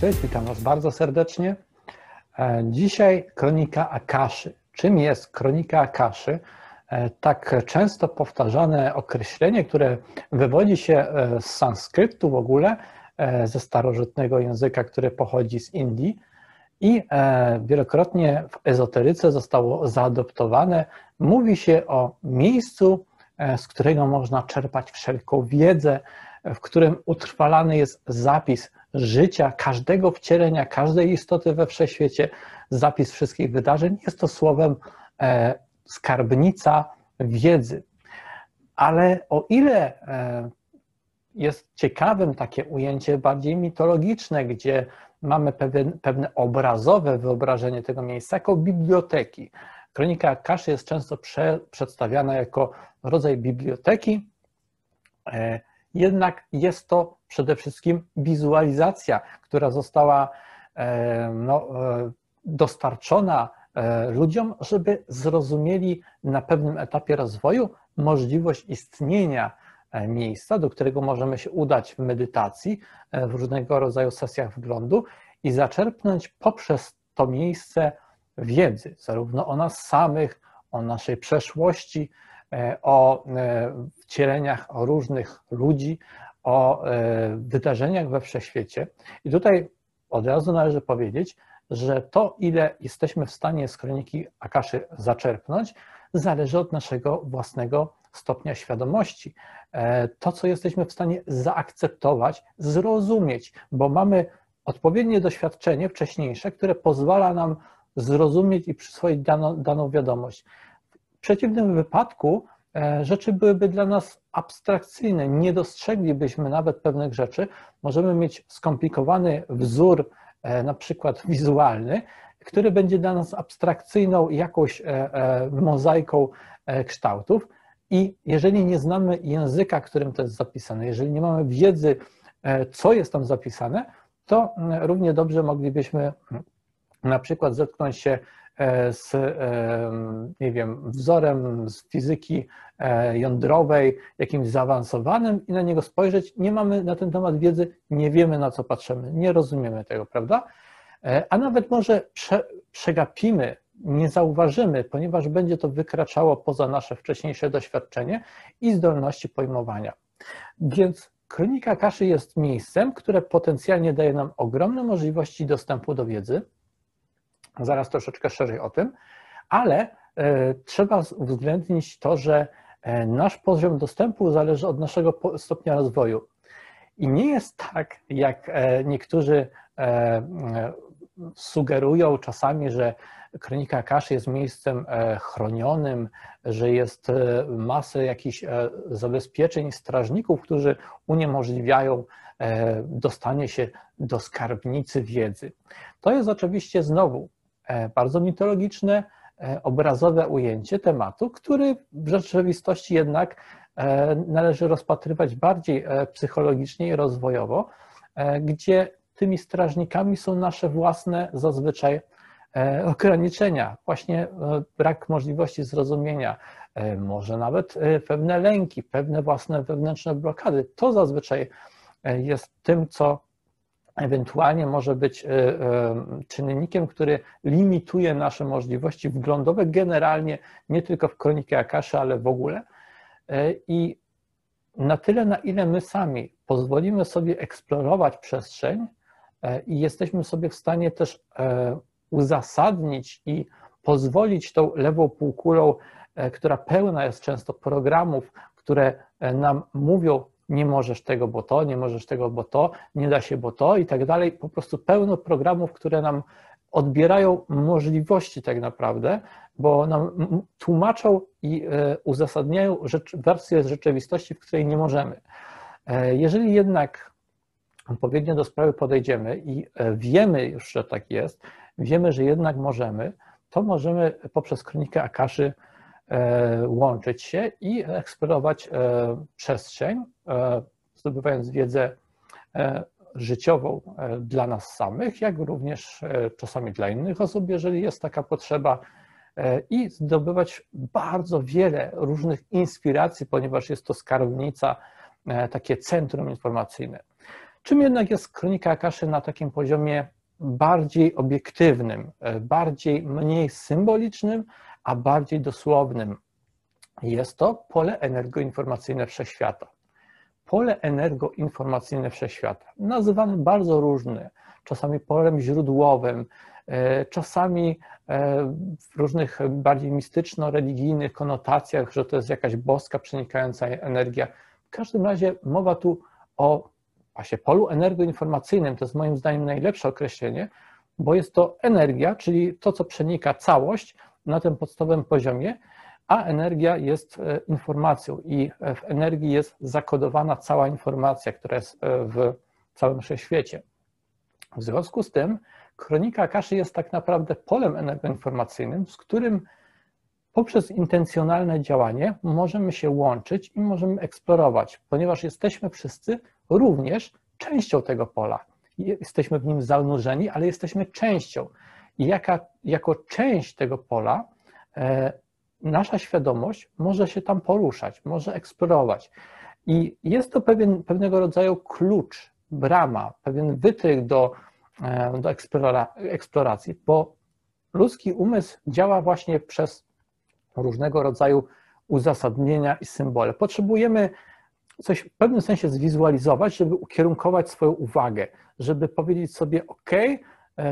Cześć, witam Was bardzo serdecznie. E, dzisiaj kronika Akaszy. Czym jest kronika Akaszy? E, tak często powtarzane określenie, które wywodzi się e, z sanskryptu w ogóle, ze starożytnego języka, który pochodzi z Indii i wielokrotnie w ezoteryce zostało zaadoptowane. Mówi się o miejscu, z którego można czerpać wszelką wiedzę, w którym utrwalany jest zapis życia każdego wcielenia, każdej istoty we wszechświecie, zapis wszystkich wydarzeń. Jest to słowem e, skarbnica wiedzy. Ale o ile e, jest ciekawym takie ujęcie bardziej mitologiczne, gdzie mamy pewien, pewne obrazowe wyobrażenie tego miejsca jako biblioteki. Kronika Kaszy jest często prze, przedstawiana jako rodzaj biblioteki, e, jednak jest to przede wszystkim wizualizacja, która została e, no, e, dostarczona e, ludziom, żeby zrozumieli na pewnym etapie rozwoju możliwość istnienia miejsca, do którego możemy się udać w medytacji, w różnego rodzaju sesjach wglądu i zaczerpnąć poprzez to miejsce wiedzy, zarówno o nas samych, o naszej przeszłości, o wcieleniach o różnych ludzi, o e, wydarzeniach we wszechświecie. I tutaj od razu należy powiedzieć, że to, ile jesteśmy w stanie z kroniki Akaszy zaczerpnąć, zależy od naszego własnego stopnia świadomości. E, to, co jesteśmy w stanie zaakceptować, zrozumieć, bo mamy odpowiednie doświadczenie wcześniejsze, które pozwala nam zrozumieć i przyswoić daną, daną wiadomość. W przeciwnym wypadku E, rzeczy byłyby dla nas abstrakcyjne, nie dostrzeglibyśmy nawet pewnych rzeczy. Możemy mieć skomplikowany wzór, e, na przykład wizualny, który będzie dla nas abstrakcyjną jakąś e, mozaiką kształtów. I jeżeli nie znamy języka, którym to jest zapisane, jeżeli nie mamy wiedzy, co jest tam zapisane, to równie dobrze moglibyśmy na przykład zetknąć się z, e, nie wiem, wzorem z fizyki e, jądrowej, jakimś zaawansowanym i na niego spojrzeć. Nie mamy na ten temat wiedzy, nie wiemy na co patrzymy, nie rozumiemy tego, prawda? A nawet może prze, przegapimy, nie zauważymy, ponieważ będzie to wykraczało poza nasze wcześniejsze doświadczenie i zdolności pojmowania. Więc Kronika Kaszy jest miejscem, które potencjalnie daje nam ogromne możliwości dostępu do wiedzy, zaraz troszeczkę szerzej o tym, ale e, trzeba uwzględnić to, że e, nasz poziom dostępu zależy od naszego stopnia rozwoju. I nie jest tak, jak e, niektórzy sugerują czasami, że Kronika Kaszy jest miejscem chronionym, że jest masę jakichś zabezpieczeń strażników, którzy uniemożliwiają dostanie się do skarbnicy wiedzy. To jest oczywiście znowu bardzo mitologiczne, e, obrazowe ujęcie tematu, który w rzeczywistości jednak e, należy rozpatrywać bardziej psychologicznie i rozwojowo, gdzie tymi strażnikami są nasze własne zazwyczaj ograniczenia, właśnie brak możliwości zrozumienia, może nawet pewne lęki, pewne własne wewnętrzne blokady. To zazwyczaj jest tym, co ewentualnie może być e, e, czynnikiem, który limituje nasze możliwości wglądowe generalnie, nie tylko w kronikę Akaszy, ale w ogóle. E, I na tyle, na ile my sami pozwolimy sobie eksplorować przestrzeń i jesteśmy sobie w stanie też uzasadnić i pozwolić tą lewą półkulą, która pełna jest często programów, które nam mówią, nie możesz tego, bo to, nie możesz tego, bo to, nie da się, bo to i tak dalej. Po prostu pełno programów, które nam odbierają możliwości tak naprawdę, bo nam tłumaczą i e, uzasadniają wersję rzeczywistości, w której nie możemy. E, jeżeli jednak odpowiednio do sprawy podejdziemy i e, wiemy już, że tak jest, wiemy, że jednak możemy, to możemy poprzez kronikę Akaszy łączyć się i eksplorować e, przestrzeń, e, zdobywając wiedzę życiową dla nas samych, jak również czasami dla innych osób, jeżeli jest taka potrzeba, i zdobywać bardzo wiele różnych inspiracji, ponieważ jest to skarbnica, takie centrum informacyjne. Czym jednak jest kronika Akaszy na takim poziomie bardziej obiektywnym, bardziej mniej symbolicznym, a bardziej dosłownym? Jest to pole energoinformacyjne wszechświata. Pole energoinformacyjne wszechświata, nazywane bardzo różne, czasami polem źródłowym, e, czasami e, w różnych bardziej mistyczno-religijnych konotacjach, że to jest jakaś boska przenikająca energia. W każdym razie mowa tu o właśnie polu energoinformacyjnym, to jest moim zdaniem najlepsze określenie, bo jest to energia, czyli to, co przenika całość na tym podstawowym poziomie, a energia jest e, informacją i w energii jest zakodowana cała informacja, która jest w całym wszechświecie. W związku z tym kronika Akaszy jest tak naprawdę polem energoinformacyjnym, z którym poprzez intencjonalne działanie możemy się łączyć i możemy eksplorować, ponieważ jesteśmy wszyscy również częścią tego pola. Jesteśmy w nim zanurzeni, ale jesteśmy częścią. I jaka, jako część tego pola e, nasza świadomość może się tam poruszać, może eksplorować. I jest to pewien, pewnego rodzaju klucz brama, pewien wytrych do, e, do eksplora, eksploracji, bo ludzki umysł działa właśnie przez różnego rodzaju uzasadnienia i symbole. Potrzebujemy coś w pewnym sensie zwizualizować, żeby ukierunkować swoją uwagę, żeby powiedzieć sobie, OK,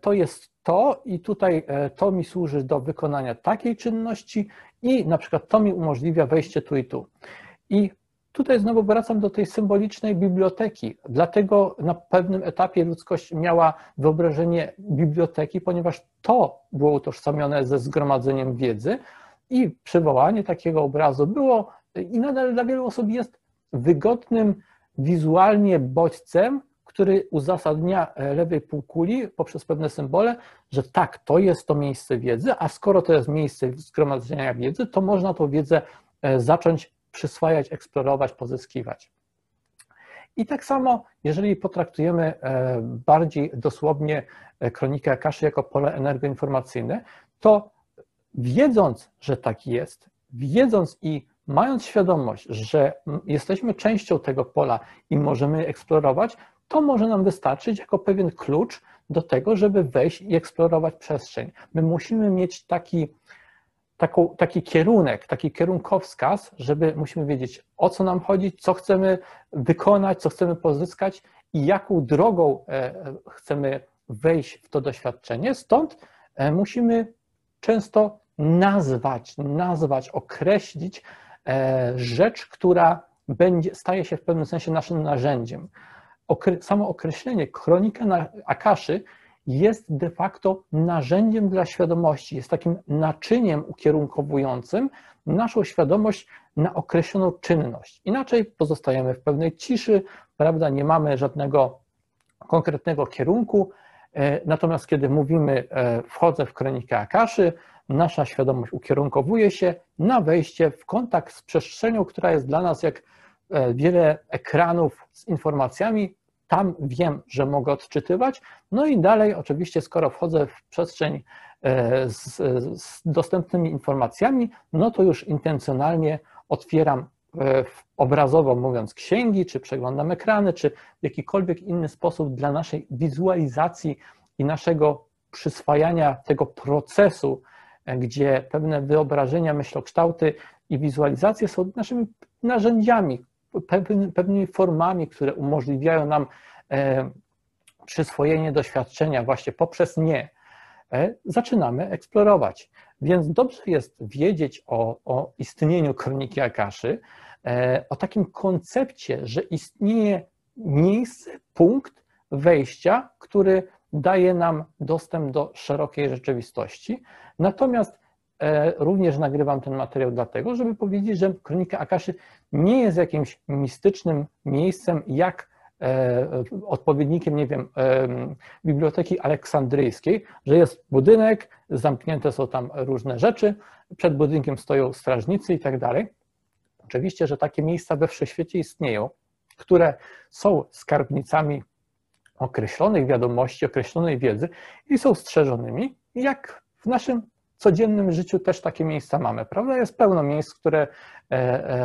to jest to i tutaj e, to mi służy do wykonania takiej czynności i na przykład to mi umożliwia wejście tu i tu. I Tutaj znowu wracam do tej symbolicznej biblioteki. Dlatego na pewnym etapie ludzkość miała wyobrażenie biblioteki, ponieważ to było utożsamione ze zgromadzeniem wiedzy i przywołanie takiego obrazu było i nadal dla wielu osób jest wygodnym wizualnie bodźcem, który uzasadnia lewej półkuli poprzez pewne symbole, że tak, to jest to miejsce wiedzy, a skoro to jest miejsce zgromadzenia wiedzy, to można tą wiedzę e, zacząć przyswajać, eksplorować, pozyskiwać. I tak samo, jeżeli potraktujemy e, bardziej dosłownie e, kronikę Akaszy jako pole energoinformacyjne, to wiedząc, że tak jest, wiedząc i mając świadomość, że jesteśmy częścią tego pola i możemy eksplorować, to może nam wystarczyć jako pewien klucz do tego, żeby wejść i eksplorować przestrzeń. My musimy mieć taki taką, taki kierunek, taki kierunkowskaz, żeby musimy wiedzieć, o co nam chodzi, co chcemy wykonać, co chcemy pozyskać i jaką drogą e, chcemy wejść w to doświadczenie. Stąd e, musimy często nazwać, nazwać, określić e, rzecz, która będzie, staje się w pewnym sensie naszym narzędziem. Samo określenie kronika na Akaszy jest de facto narzędziem dla świadomości, jest takim naczyniem ukierunkowującym naszą świadomość na określoną czynność. Inaczej pozostajemy w pewnej ciszy, prawda, nie mamy żadnego konkretnego kierunku, e, natomiast kiedy mówimy e, wchodzę w kronikę Akaszy, nasza świadomość ukierunkowuje się na wejście w kontakt z przestrzenią, która jest dla nas jak e, wiele ekranów z informacjami, tam wiem, że mogę odczytywać. No i dalej, oczywiście, skoro wchodzę w przestrzeń e, z, z dostępnymi informacjami, no to już intencjonalnie otwieram e, obrazowo mówiąc księgi, czy przeglądam ekrany, czy w jakikolwiek inny sposób dla naszej wizualizacji i naszego przyswajania tego procesu, e, gdzie pewne wyobrażenia, myślokształty i wizualizacje są naszymi narzędziami, pewnymi formami, które umożliwiają nam e, przyswojenie doświadczenia właśnie poprzez nie, e, zaczynamy eksplorować. Więc dobrze jest wiedzieć o, o istnieniu kroniki Akaszy, e, o takim koncepcie, że istnieje miejsce, punkt wejścia, który daje nam dostęp do szerokiej rzeczywistości. Natomiast również nagrywam ten materiał dlatego, żeby powiedzieć, że Kronika Akaszy nie jest jakimś mistycznym miejscem, jak e, odpowiednikiem, nie wiem, e, Biblioteki Aleksandryjskiej, że jest budynek, zamknięte są tam różne rzeczy, przed budynkiem stoją strażnicy i tak dalej. Oczywiście, że takie miejsca we wszechświecie istnieją, które są skarbnicami określonych wiadomości, określonej wiedzy i są strzeżonymi, jak w naszym codziennym życiu też takie miejsca mamy, prawda? Jest pełno miejsc, które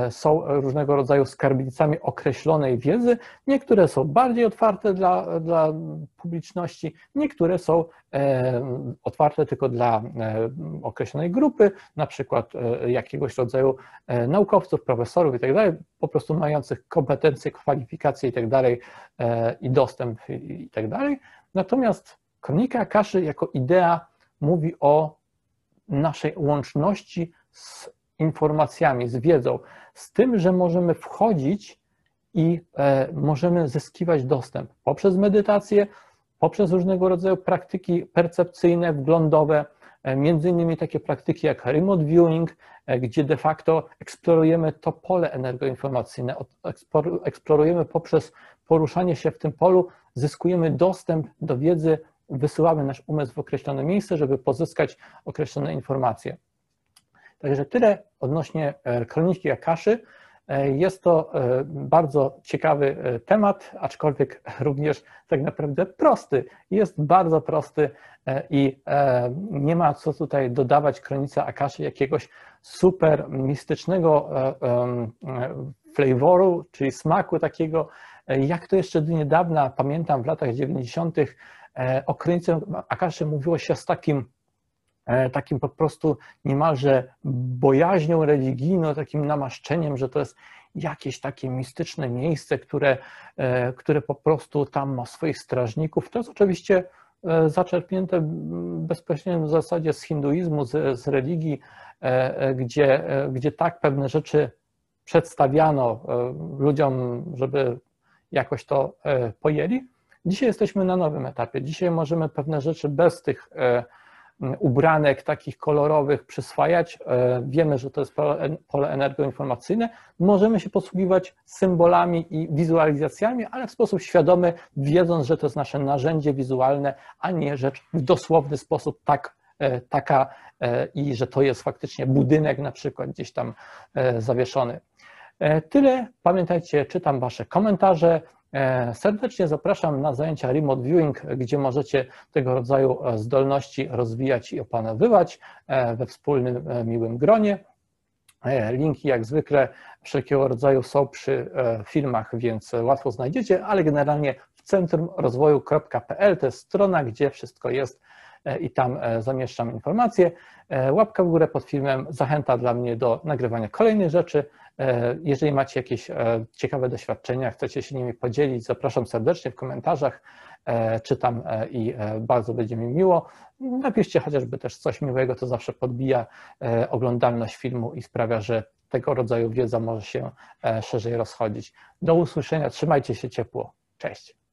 są różnego rodzaju skarbnicami określonej wiedzy. Niektóre są bardziej otwarte dla, dla publiczności, niektóre są otwarte tylko dla określonej grupy, na przykład jakiegoś rodzaju naukowców, profesorów i tak po prostu mających kompetencje, kwalifikacje i tak i dostęp i tak. Natomiast kronika Akaszy jako idea mówi o naszej łączności z informacjami, z wiedzą, z tym, że możemy wchodzić i e, możemy zyskiwać dostęp poprzez medytację, poprzez różnego rodzaju praktyki percepcyjne, wglądowe, e, między innymi takie praktyki jak remote viewing, e, gdzie de facto eksplorujemy to pole energoinformacyjne, eksplorujemy poprzez poruszanie się w tym polu, zyskujemy dostęp do wiedzy wysyłamy nasz umysł w określone miejsce, żeby pozyskać określone informacje. Także tyle odnośnie e, kroniki Akaszy. E, jest to e, bardzo ciekawy temat, aczkolwiek również tak naprawdę prosty. Jest bardzo prosty i nie ma co tutaj dodawać kronice Akaszy jakiegoś super mistycznego flavoru, czyli smaku takiego, jak to jeszcze do niedawna, pamiętam w latach 90. E, o krynicy Akaszy mówiło się z takim, e, takim po prostu niemalże bojaźnią religijną, takim namaszczeniem, że to jest jakieś takie mistyczne miejsce, które, e, które po prostu tam ma swoich strażników. To jest oczywiście zaczerpnięte bezpośrednio w zasadzie z hinduizmu, z, z religii, gdzie, gdzie tak pewne rzeczy przedstawiano ludziom, żeby jakoś to pojęli. Dzisiaj jesteśmy na nowym etapie. Dzisiaj możemy pewne rzeczy bez tych e, ubranek takich kolorowych przyswajać. E, wiemy, że to jest pole energoinformacyjne. Możemy się posługiwać symbolami i wizualizacjami, ale w sposób świadomy, wiedząc, że to jest nasze narzędzie wizualne, a nie rzecz w dosłowny sposób tak, e, taka i że to jest faktycznie budynek na przykład gdzieś tam zawieszony. Tyle. Pamiętajcie, czytam Wasze komentarze. E, serdecznie zapraszam na zajęcia Remote Viewing, gdzie możecie tego rodzaju e, zdolności rozwijać i opanowywać e, we wspólnym, miłym gronie. Linki jak zwykle wszelkiego rodzaju są przy filmach, więc łatwo znajdziecie, ale generalnie w centrumrozwoju.pl to jest strona, gdzie wszystko jest i tam zamieszczam informacje. Łapka w górę pod filmem zachęta dla mnie do nagrywania kolejnych rzeczy. E, jeżeli macie jakieś e, ciekawe doświadczenia, chcecie się nimi podzielić, zapraszam serdecznie w komentarzach, e, czytam i bardzo będzie mi miło. Napiszcie chociażby też coś miłego, to zawsze podbija oglądalność filmu i sprawia, że tego rodzaju wiedza może się szerzej rozchodzić. Do usłyszenia, trzymajcie się ciepło. Cześć.